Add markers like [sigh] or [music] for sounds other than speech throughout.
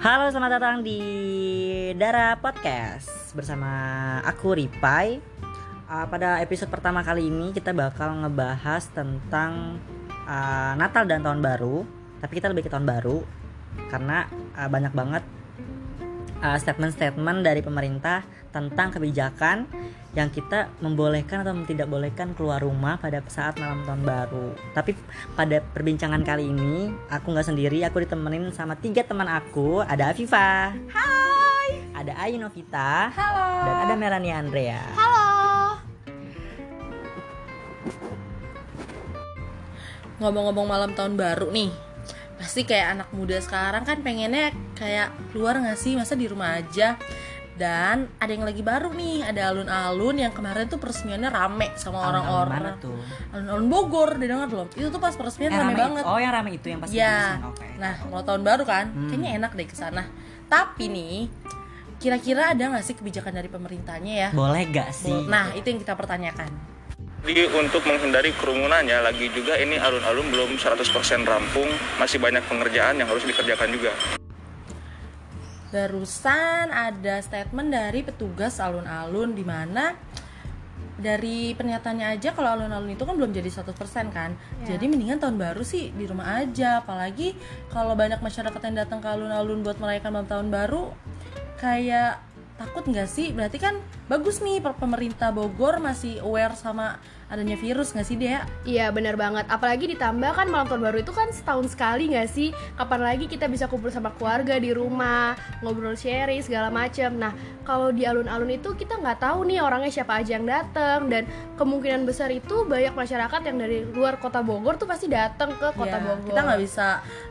Halo, selamat datang di Dara Podcast bersama aku Ripai. Uh, pada episode pertama kali ini kita bakal ngebahas tentang uh, Natal dan Tahun Baru, tapi kita lebih ke Tahun Baru karena uh, banyak banget uh, statement-statement dari pemerintah tentang kebijakan yang kita membolehkan atau tidak bolehkan keluar rumah pada saat malam tahun baru. Tapi pada perbincangan kali ini aku nggak sendiri, aku ditemenin sama tiga teman aku. Ada Afifa, Hai. ada Ayu Novita, Halo. dan ada Melanie Andrea. Halo. Ngomong-ngomong malam tahun baru nih, pasti kayak anak muda sekarang kan pengennya kayak keluar nggak sih masa di rumah aja dan ada yang lagi baru nih ada alun-alun yang kemarin tuh peresmiannya rame sama orang-orang tuh? alun-alun Bogor udah denger belum itu tuh pas peresmian Yang rame, rame- banget Oh, yang rame itu yang pas ya peresmian. Oke. nah kalau tahun baru kan Hmm. kayaknya enak deh ke sana tapi nih kira-kira ada nggak sih kebijakan dari pemerintahnya ya Boleh gak sih? nah itu yang kita pertanyakan Jadi untuk menghindari kerumunannya lagi juga ini alun-alun belum 100% rampung, masih banyak pengerjaan yang harus dikerjakan juga. Barusan ada statement dari petugas alun-alun di mana dari pernyataannya aja kalau alun-alun itu kan belum jadi 100% kan. Jadi mendingan tahun baru sih di rumah aja. Apalagi kalau banyak masyarakat yang datang ke alun-alun buat merayakan malam tahun baru kayak takut nggak sih? Berarti kan bagus nih pemerintah Bogor masih aware sama adanya virus nggak sih dia? Iya benar banget. Apalagi ditambah kan malam tahun baru itu kan setahun sekali nggak sih? Kapan lagi kita bisa kumpul sama keluarga di rumah, ngobrol sharing segala macam. Nah kalau di alun-alun itu kita nggak tahu nih orangnya siapa aja yang datang dan kemungkinan besar itu banyak masyarakat yang dari luar kota Bogor tuh pasti datang ke kota Ya, Bogor. Kita nggak bisa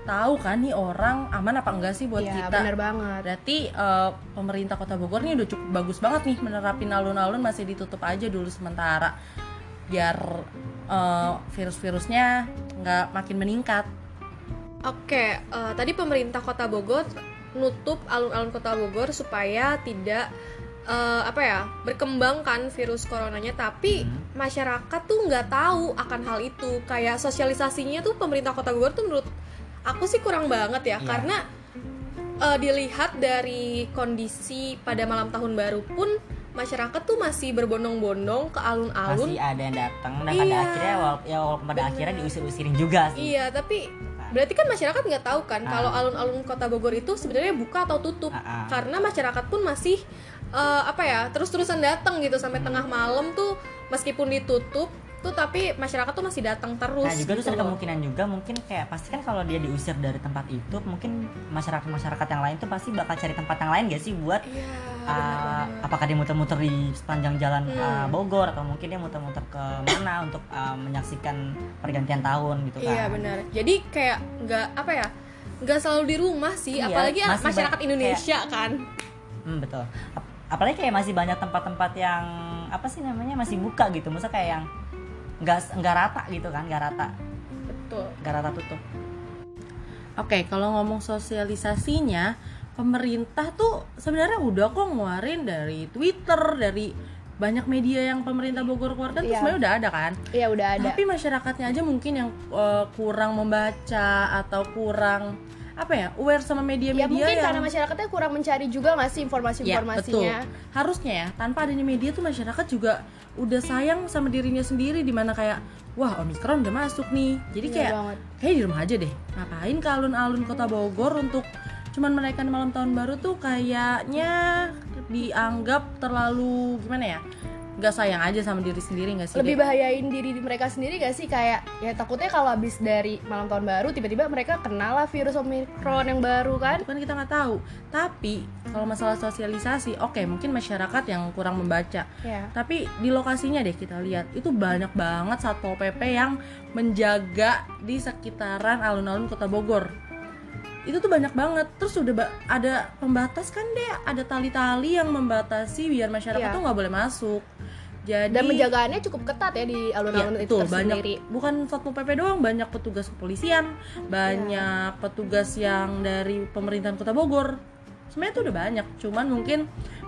tahu kan nih orang aman apa enggak sih buat Iya kita. benar banget. Berarti eh, pemerintah Kota Bogor nih udah cukup bagus banget nih menerapin alun-alun masih ditutup aja dulu sementara biar eh, virus-virusnya nggak makin meningkat. Oke, eh, tadi pemerintah Kota Bogor nutup alun-alun Kota Bogor supaya tidak eh, apa ya berkembang kan virus coronanya, tapi masyarakat tuh nggak tahu akan hal itu. Kayak sosialisasinya tuh pemerintah Kota Bogor tuh menurut aku sih kurang banget ya, Iya. karena eh, dilihat dari kondisi pada malam tahun baru pun masyarakat tuh masih berbondong-bondong ke alun-alun. Masih ada yang datang dan pada Iya. akhirnya wal- ya walaupun pada Bener. akhirnya diusir-usirin juga sih. Iya, tapi berarti kan masyarakat nggak tahu kan Ah. kalau alun-alun kota Bogor itu sebenarnya buka atau tutup Ah, ah. karena masyarakat pun masih eh, apa ya terus-terusan datang gitu sampai tengah malam tuh meskipun ditutup tuh tapi masyarakat tuh masih datang terus. Nah juga gitu ada loh. kemungkinan juga mungkin kayak pasti kan kalau dia diusir dari tempat itu mungkin masyarakat masyarakat yang lain tuh pasti bakal cari tempat yang lain gak sih buat Iya. uh, apakah dia muter-muter di sepanjang jalan Hmm. uh, Bogor atau mungkin dia muter-muter ke mana untuk uh, menyaksikan pergantian tahun gitu kan? Iya benar. Jadi kayak nggak apa ya nggak selalu di rumah sih, Iya, apalagi ya masyarakat Indonesia kan. Hmm, betul. Ap- apalagi kayak masih banyak tempat-tempat yang apa sih namanya masih buka gitu, masa kayak yang nggak nggak rata gitu kan, nggak rata, Betul. nggak rata tutup. Oke, kalau ngomong sosialisasinya, pemerintah tuh sebenarnya udah kok ngeluarin dari Twitter, dari banyak media yang pemerintah Bogor keluarkan tuh Iya. sebenarnya udah ada kan. Iya udah ada. Tapi masyarakatnya aja mungkin yang eh, kurang membaca atau kurang apa ya aware sama Ya media-media mungkin yang karena masyarakatnya kurang mencari juga nggak sih Ya, betul. informasi-informasinya. Harusnya ya, tanpa adanya media tuh masyarakat juga udah sayang sama dirinya sendiri di mana kayak wah Omikron udah masuk nih. Jadi Iya kayak banget. kayak di rumah aja deh. Ngapain ke alun-alun Kota Bogor untuk cuman merayakan malam tahun baru tuh kayaknya dianggap terlalu gimana ya? Gak sayang aja sama diri sendiri gak sih? lebih Dek? bahayain diri di mereka sendiri gak sih kayak ya takutnya kalau habis dari malam tahun baru tiba-tiba mereka kenal lah virus omikron yang baru kan Itu kan kita nggak tahu. Tapi kalau masalah sosialisasi, oke mungkin masyarakat yang kurang membaca. ya Tapi di lokasinya deh kita lihat itu banyak banget satpol pp yang menjaga di sekitaran alun-alun kota Bogor. Itu tuh banyak banget. Terus udah ba- ada pembatas kan deh, ada tali-tali yang membatasi biar masyarakat Iya. tuh nggak boleh masuk. Jadi dan penjagaannya cukup ketat ya di Ya, alun-alun itu betul, banyak bukan satpol pp doang banyak petugas kepolisian banyak petugas yang dari pemerintahan kota Bogor sebenarnya tuh udah banyak cuman mungkin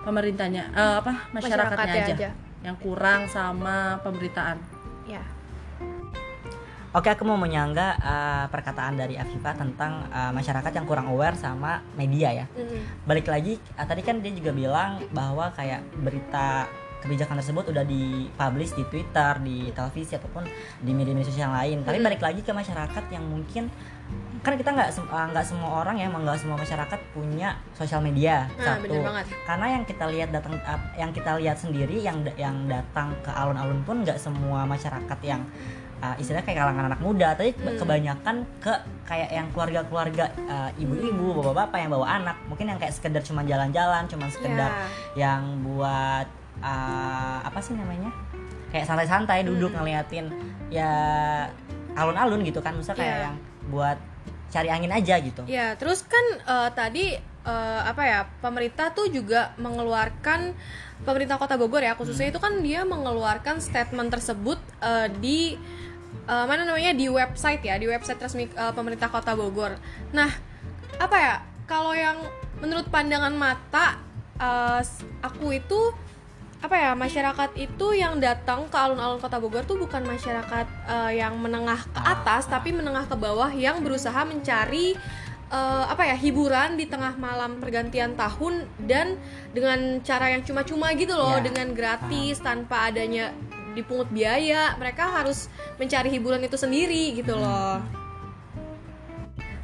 pemerintahnya eh, apa masyarakatnya, Masyarakatnya aja, aja. yang kurang sama pemberitaan ya Oke, aku mau menyangga uh, perkataan dari Afifa tentang uh, masyarakat yang kurang aware sama media ya. Mm-mm. Balik lagi, uh, tadi kan dia juga bilang bahwa kayak berita kebijakan tersebut udah dipublish di Twitter, di televisi ataupun di media-media sosial yang lain. Tapi Mm-mm. balik lagi ke masyarakat yang mungkin kan kita nggak uh, nggak semua orang ya, nggak semua masyarakat punya sosial media. Nah, satu. Karena yang kita lihat datang uh, yang kita lihat sendiri yang yang datang ke alun-alun pun nggak semua masyarakat yang uh, istilahnya kayak kalangan anak muda tapi Hmm. kebanyakan ke kayak yang keluarga-keluarga uh, ibu-ibu bapak-bapak yang bawa anak mungkin yang kayak sekedar cuma jalan-jalan cuma sekedar Ya. yang buat uh, apa sih namanya kayak santai-santai duduk Hmm. ngeliatin ya alun-alun gitu kan misalnya kayak Iya. yang buat cari angin aja gitu Ya, terus kan eh, tadi eh, apa ya pemerintah tuh juga mengeluarkan pemerintah Kota Bogor ya khususnya itu kan dia mengeluarkan statement tersebut eh, di eh, mana namanya di website ya di website resmi eh, pemerintah Kota Bogor. Nah, apa ya kalau yang menurut pandangan mata s- aku itu apa ya masyarakat itu yang datang ke alun-alun kota Bogor tuh bukan masyarakat eh, yang menengah ke atas tapi menengah ke bawah yang berusaha mencari eh, apa ya hiburan di tengah malam pergantian tahun dan dengan cara yang cuma-cuma gitu loh Ya, dengan gratis tanpa adanya dipungut biaya. Mereka harus mencari hiburan itu sendiri gitu loh.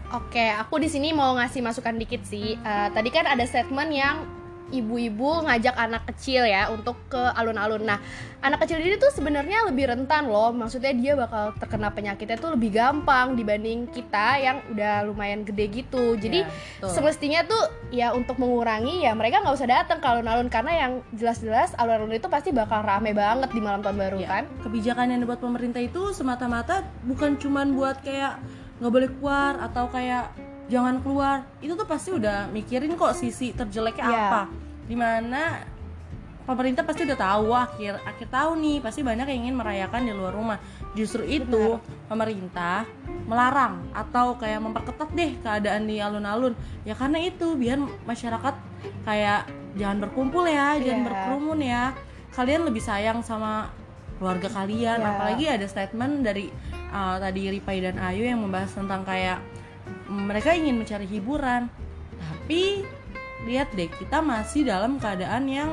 Oke, aku di sini mau ngasih masukan dikit sih. Eh, tadi kan ada statement yang ibu-ibu ngajak anak kecil ya untuk ke alun-alun. Nah, anak kecil ini tuh sebenarnya lebih rentan loh. Maksudnya dia bakal terkena penyakitnya tuh lebih gampang dibanding kita yang udah lumayan gede gitu. Jadi Ya, semestinya tuh ya untuk mengurangi ya mereka nggak usah datang ke alun-alun karena yang jelas-jelas alun-alun itu pasti bakal rame banget di malam tahun baru Ya, kan. kebijakan yang dibuat pemerintah itu semata-mata bukan cuman buat kayak nggak boleh keluar atau kayak jangan keluar. Itu tuh pasti udah mikirin kok sisi terjeleknya Iya. apa. Di mana pemerintah pasti udah tahu akhir akhir tahun nih pasti banyak yang ingin merayakan di luar rumah. Justru itu pemerintah melarang atau kayak memperketat deh keadaan di alun-alun. Ya karena itu biar masyarakat kayak jangan berkumpul ya jangan Iya. berkerumun ya. Kalian lebih sayang sama keluarga kalian. Iya. apalagi ada statement dari uh, tadi Ripai dan Ayu yang membahas tentang kayak mereka ingin mencari hiburan tapi lihat deh kita masih dalam keadaan yang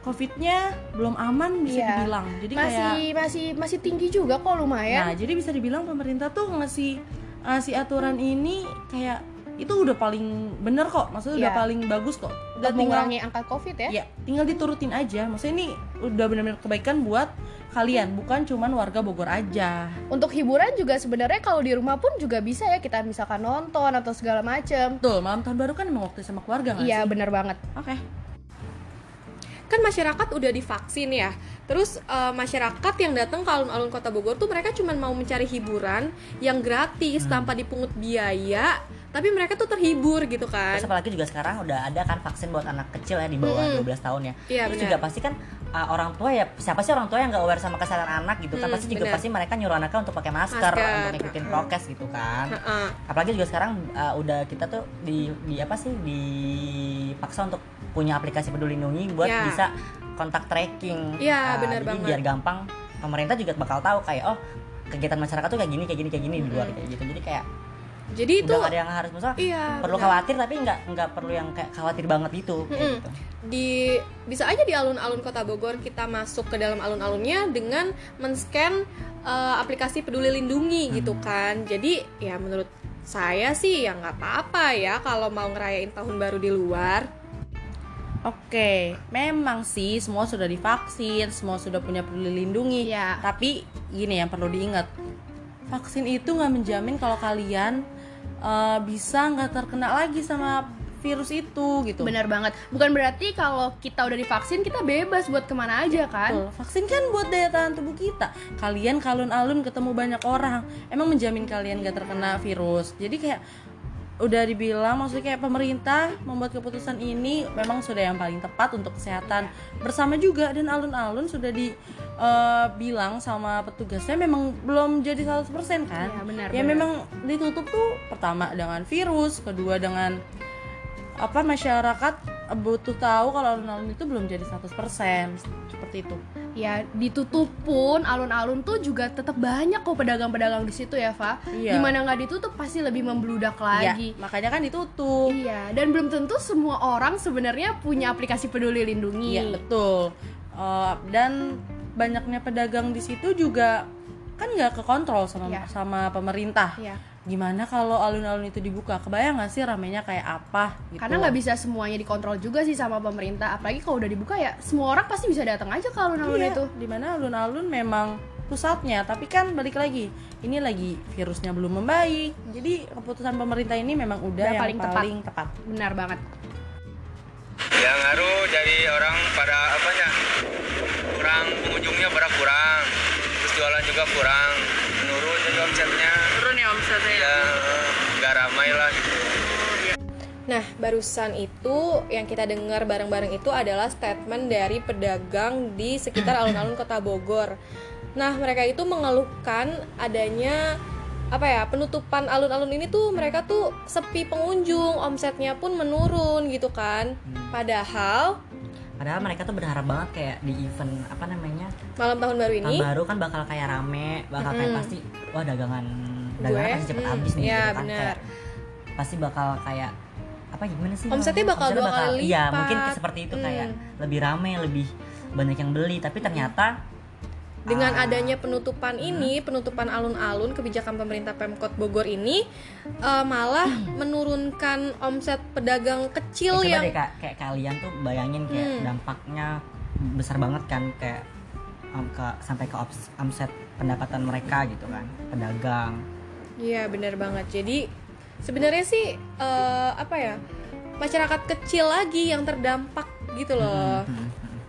covidnya belum aman bisa Iya. dibilang jadi Masih kayak masih masih tinggi juga kok lumayan. nah jadi bisa dibilang pemerintah tuh ngasih ngasih aturan ini kayak itu udah paling bener kok maksudnya udah Iya. paling bagus kok udah tinggal mengurangi angka covid ya. ya tinggal diturutin aja maksudnya ini udah benar-benar kebaikan buat kalian bukan cuman warga Bogor aja Untuk hiburan juga sebenarnya kalau di rumah pun juga bisa ya kita misalkan nonton atau segala macem. Betul, malam tahun baru kan emang waktu sama keluarga nggak Iya sih? bener banget. Oke. kan masyarakat udah divaksin ya terus eh, masyarakat yang datang ke alun-alun kota Bogor tuh mereka cuma mau mencari hiburan yang gratis Hmm. tanpa dipungut biaya tapi mereka tuh terhibur gitu kan Terus apalagi juga sekarang udah ada kan vaksin buat anak kecil ya di bawah Mm-mm. 12 tahun ya. Iya, Terus juga pasti kan uh, orang tua ya siapa sih orang tua yang nggak aware sama kesehatan anak gitu kan Hmm, pasti juga benar. pasti mereka nyuruh anaknya untuk pakai masker, Masker, untuk ngikutin mm. prokes gitu kan. Heeh. Apalagi juga sekarang uh, udah kita tuh di di apa sih dipaksa untuk punya aplikasi Peduli Lindungi buat Ya. bisa kontak tracking. Iya, Uh, benar jadi banget. biar gampang pemerintah juga bakal tahu kayak oh kegiatan masyarakat tuh kayak gini kayak gini kayak gini di luar kayak gitu. Jadi kayak jadi itu udah nggak ada yang harus misalnya iya perlu benar. khawatir tapi nggak nggak perlu yang kayak khawatir banget gitu Mm-mm. gitu. di bisa aja di alun-alun kota Bogor kita masuk ke dalam alun-alunnya dengan men-scan eh, aplikasi peduli lindungi gitu kan jadi ya menurut saya sih ya nggak apa-apa ya kalau mau ngerayain tahun baru di luar Oke, memang sih semua sudah divaksin, semua sudah punya peduli lindungi. Iya. Tapi gini yang perlu diingat, vaksin itu nggak menjamin kalau kalian eh, bisa nggak terkena lagi sama virus itu gitu. Bener banget. Bukan berarti kalau kita udah divaksin kita bebas buat ke mana aja kan? Betul. Vaksin kan buat daya tahan tubuh kita. Kalian kalun-alun ketemu banyak orang, emang menjamin kalian gak terkena virus. Jadi kayak udah dibilang maksudnya kayak pemerintah membuat keputusan ini memang sudah yang paling tepat untuk kesehatan bersama juga dan alun-alun sudah dibilang sama petugasnya memang belum jadi 100% kan Iya, benar, ya benar. memang ditutup tuh pertama dengan virus kedua dengan apa masyarakat butuh tahu kalau alun-alun itu belum jadi 100% seperti itu ya ditutup pun alun-alun tuh juga tetap banyak kok pedagang-pedagang di situ ya, Fa. Iya. Gimana nggak ditutup pasti lebih membludak lagi. Iya, makanya kan ditutup. Iya, dan belum tentu semua orang sebenarnya punya aplikasi Peduli Lindungi. Iya betul. Eh, dan banyaknya pedagang di situ juga kan nggak kekontrol sama Iya. sama pemerintah. Iya. Gimana kalau alun-alun itu dibuka? Kebayang nggak sih ramenya kayak apa? Gitu. Karena nggak bisa semuanya dikontrol juga sih sama pemerintah. Apalagi kalau udah dibuka ya semua orang pasti bisa datang aja ke alun-alun Iya, itu. Di mana alun-alun memang pusatnya, tapi kan balik lagi, ini lagi virusnya belum membaik. Jadi keputusan pemerintah ini memang udah, Udah yang paling paling, tepat. tepat. Benar banget. ya ngaruh jadi orang pada apanya kurang pengunjungnya pada kurang terus jualan juga kurang menurun jadi omsetnya Ya omsetnya. ya nggak ramai lah gitu Nah, barusan itu yang kita dengar bareng-bareng itu adalah statement dari pedagang di sekitar alun-alun Kota Bogor. Nah, mereka itu mengeluhkan adanya apa ya penutupan alun-alun ini tuh mereka tuh sepi pengunjung, omsetnya pun menurun gitu kan. Padahal Padahal mereka tuh berharap banget kayak di event apa namanya malam tahun baru ini tahun baru kan bakal kayak rame, bakal kayak Mm-mm. pasti wah dagangan dagangan pasti cepet mm, habis nih iya, gitu kan. Kayak pasti bakal kayak apa gimana sih Omsetnya bakal dua kali iya lipat. mungkin kayak seperti itu kayak Mm. lebih rame lebih banyak yang beli. Tapi ternyata dengan ah, adanya penutupan ini, penutupan alun-alun kebijakan pemerintah Pemkot Bogor ini eh, malah menurunkan omset pedagang ya kecil coba yang deh kak. Kayak kalian tuh bayangin kayak Hmm. dampaknya besar banget kan kayak um, ke sampai ke omset pendapatan mereka gitu kan. Pedagang Iya benar banget. Jadi sebenarnya sih eh, apa ya masyarakat kecil lagi yang terdampak gitu loh. Hmm, hmm, hmm.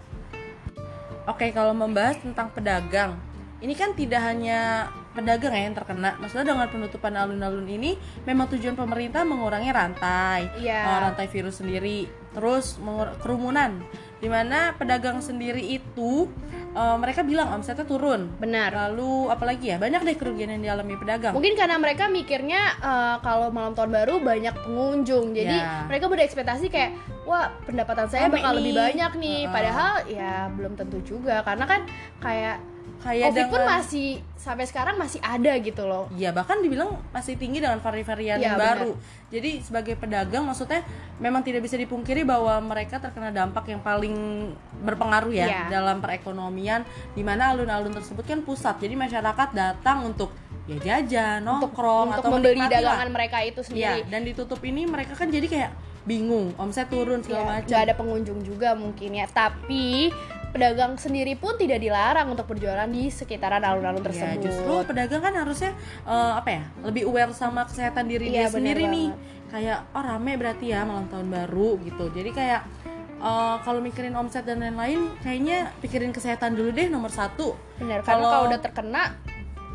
Oke, kalau membahas tentang pedagang, ini kan tidak hanya pedagang ya yang terkena. Maksudnya dengan penutupan alun-alun ini, memang tujuan pemerintah mengurangi rantai, Iya. eh, rantai virus sendiri, terus kerumunan. Di mana pedagang sendiri itu eh, mereka bilang omsetnya turun. Benar. Lalu apalagi ya, banyak deh kerugian yang dialami pedagang. Mungkin karena mereka mikirnya eh, kalau malam tahun baru banyak pengunjung, jadi Ya. mereka berekspektasi kayak wah pendapatan saya Rame bakal nih. lebih banyak nih. Heeh. Padahal ya belum tentu juga karena kan kayak Kayak COVID pun dengan- masih sampai sekarang masih ada gitu loh. Iya bahkan dibilang masih tinggi dengan vari-varian Iya, yang baru. Jadi sebagai pedagang maksudnya memang tidak bisa dipungkiri bahwa mereka terkena dampak yang paling berpengaruh ya Iya. dalam perekonomian di mana alun-alun tersebut kan pusat. Jadi masyarakat datang untuk ya jajan, Untuk nongkrong untuk atau membeli menikmati lah. dagangan mereka itu Iya, sendiri. dan ditutup ini mereka kan jadi kayak bingung, omset turun segala Ya, macam. ada pengunjung juga mungkin ya. Tapi pedagang sendiri pun tidak dilarang untuk berjualan di sekitaran alun-alun Ya, tersebut. justru pedagang kan harusnya eh, apa ya lebih aware sama kesehatan diri Iya, dia sendiri nih banget. kayak oh rame berarti ya malam tahun baru gitu jadi kayak eh, kalau mikirin omset dan lain-lain kayaknya pikirin kesehatan dulu deh nomor satu Benar, kalau udah terkena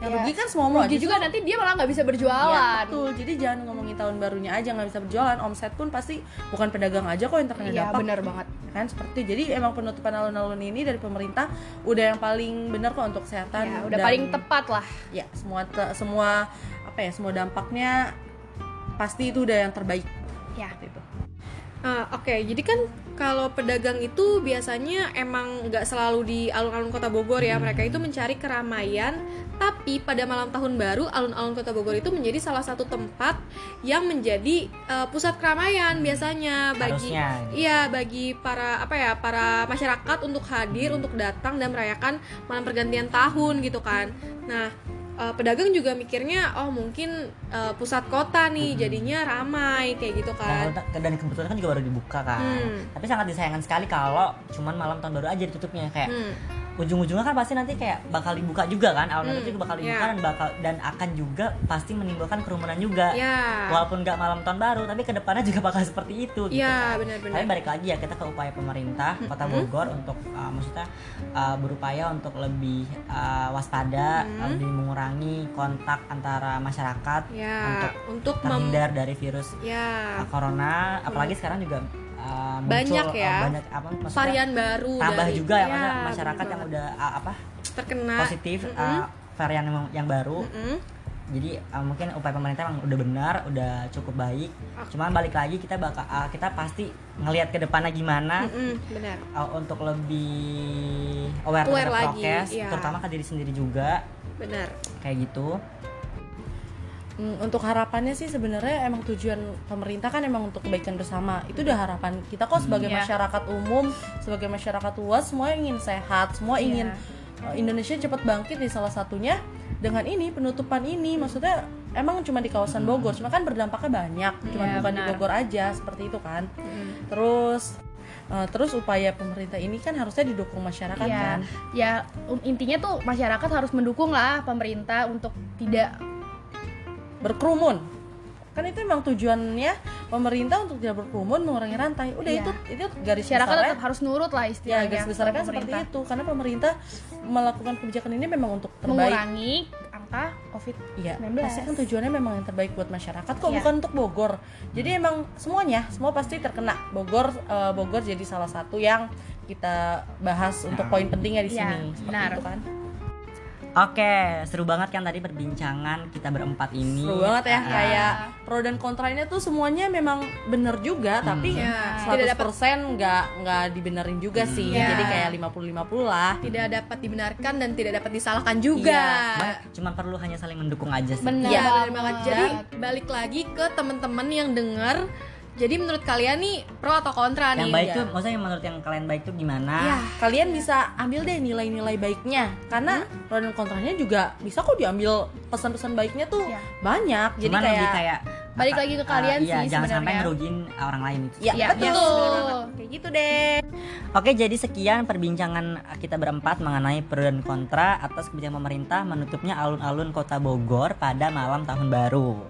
yang ya, rugi kan semua mau rugi juga nanti dia malah nggak bisa Ya, berjualan. betul jadi jangan ngomongin tahun barunya aja nggak bisa berjualan omset pun pasti bukan pedagang aja kok yang terkena Iya, dampak benar banget. kan seperti jadi emang penutupan alun-alun ini dari pemerintah udah yang paling benar kok untuk kesehatan Ya, udah dan- paling tepat lah. ya semua te- semua apa ya semua dampaknya pasti itu udah yang terbaik Ya. Itu. Ah, Oke, jadi kan kalau pedagang itu biasanya emang nggak selalu di alun-alun kota Bogor ya. Mereka itu mencari keramaian, tapi pada malam tahun baru alun-alun kota Bogor itu menjadi salah satu tempat yang menjadi eh, pusat keramaian biasanya bagi Harusnya. iya bagi para apa ya para masyarakat untuk hadir untuk datang dan merayakan malam pergantian tahun gitu kan. Nah eh, pedagang juga mikirnya oh mungkin eh, pusat kota nih jadinya ramai kayak gitu kan. Dan, dan kebetulan kan juga baru dibuka kan. Hmm. Tapi sangat disayangkan sekali kalau cuman malam tahun baru aja ditutupnya kayak Hmm. Ujung-ujungnya kan pasti nanti kayak bakal dibuka juga kan. Alun-alun Hmm, juga bakal dibuka ya. dan bakal dan akan juga pasti menimbulkan kerumunan juga. Ya. Walaupun nggak malam tahun baru, tapi ke depannya juga bakal [laughs] seperti itu. gitu Ya, kan. benar-benar. Tapi balik lagi ya kita ke upaya pemerintah Kota Mm-mm. Bogor untuk uh, maksudnya uh, berupaya untuk lebih uh, waspada, Mm. lebih mengurangi kontak antara masyarakat Ya, untuk untuk mem terhindar dari virus ya uh, corona. Apalagi sekarang juga uh, muncul Banyak uh, ya. banyak apa maksudnya varian baru tambah dari- juga ya, ya, masyarakat yang udah uh, apa terkena. positif Mm-mm. uh, varian yang, yang baru. Mm-mm. jadi uh, mungkin upaya pemerintah emang udah benar udah cukup baik. Cuman balik lagi kita bakal uh, kita pasti ngelihat ke depannya gimana. Mm-mm, benar. Uh, untuk lebih aware, Aware terhadap lagi, prokes iya. terutama ke diri sendiri juga. Benar. Kayak gitu. Hmm, untuk harapannya sih sebenarnya emang tujuan pemerintah kan emang untuk kebaikan bersama. Itu udah harapan kita kok sebagai Iya. masyarakat umum sebagai masyarakat luas semua ingin sehat semua ingin uh, Indonesia cepat bangkit di salah satunya dengan ini penutupan ini. Maksudnya emang cuma di kawasan Bogor cuma kan berdampaknya banyak cuma Iya, bukan di benar. Bogor aja seperti itu kan. Terus uh, terus upaya pemerintah ini kan harusnya didukung masyarakat Iya. kan. Ya um, intinya tuh masyarakat harus mendukung lah pemerintah untuk tidak berkerumun kan itu emang tujuannya pemerintah untuk tidak berkerumun mengurangi rantai udah Iya. itu itu garis masyarakat besarnya tetap harus nurut lah ya istilahnya garis besarnya kan seperti itu karena pemerintah melakukan kebijakan ini memang untuk terbaik mengurangi angka covid Iya, 19. pasti kan tujuannya memang yang terbaik buat masyarakat kok Iya. bukan untuk Bogor. Jadi emang semuanya, semua pasti terkena. Bogor eh, Bogor jadi salah satu yang kita bahas untuk poin pentingnya di Iya, sini. Seperti benar. itu kan. Oke, seru banget kan tadi perbincangan kita berempat ini. Seru banget ya Ah, kayak pro dan kontranya tuh semuanya memang bener juga tapi Ya, 100% tidak dapat nggak nggak dibenerin juga sih. Iya. Jadi kayak 50-50 lah. tidak dapat dibenarkan dan tidak dapat disalahkan juga Cuman, cuman perlu hanya saling mendukung aja sih. Bener Iya, benar banget. banget. Jadi balik lagi ke teman-teman yang dengar. Jadi menurut kalian nih pro atau kontra Yang nih? baik Iya. tuh, maksudnya yang menurut yang kalian baik tuh gimana? Ya, Kalian bisa ambil deh nilai-nilai baiknya karena pro dan kontranya juga bisa kok diambil pesan-pesan baiknya tuh Iya. banyak. Jadi Cuman kayak kayak Balik lagi ke kalian iya, sih jangan sampai sebenarnya. ngerugiin orang lain itu. Ya, Iya, betul. yes, bener banget. Kayak gitu deh. Oke, jadi sekian perbincangan kita berempat mengenai pro dan kontra atas kebijakan pemerintah menutupnya alun-alun Kota Bogor pada malam tahun baru.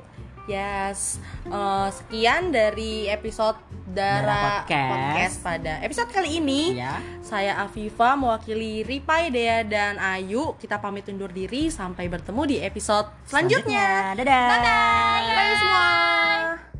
Yes, Eh, sekian dari episode Dara Dara Podcast. Podcast pada episode kali ini. Ya. Saya Afifa mewakili Ripai, Dea, dan Ayu. Kita pamit undur diri sampai bertemu di episode selanjutnya. Dadah. bye semua.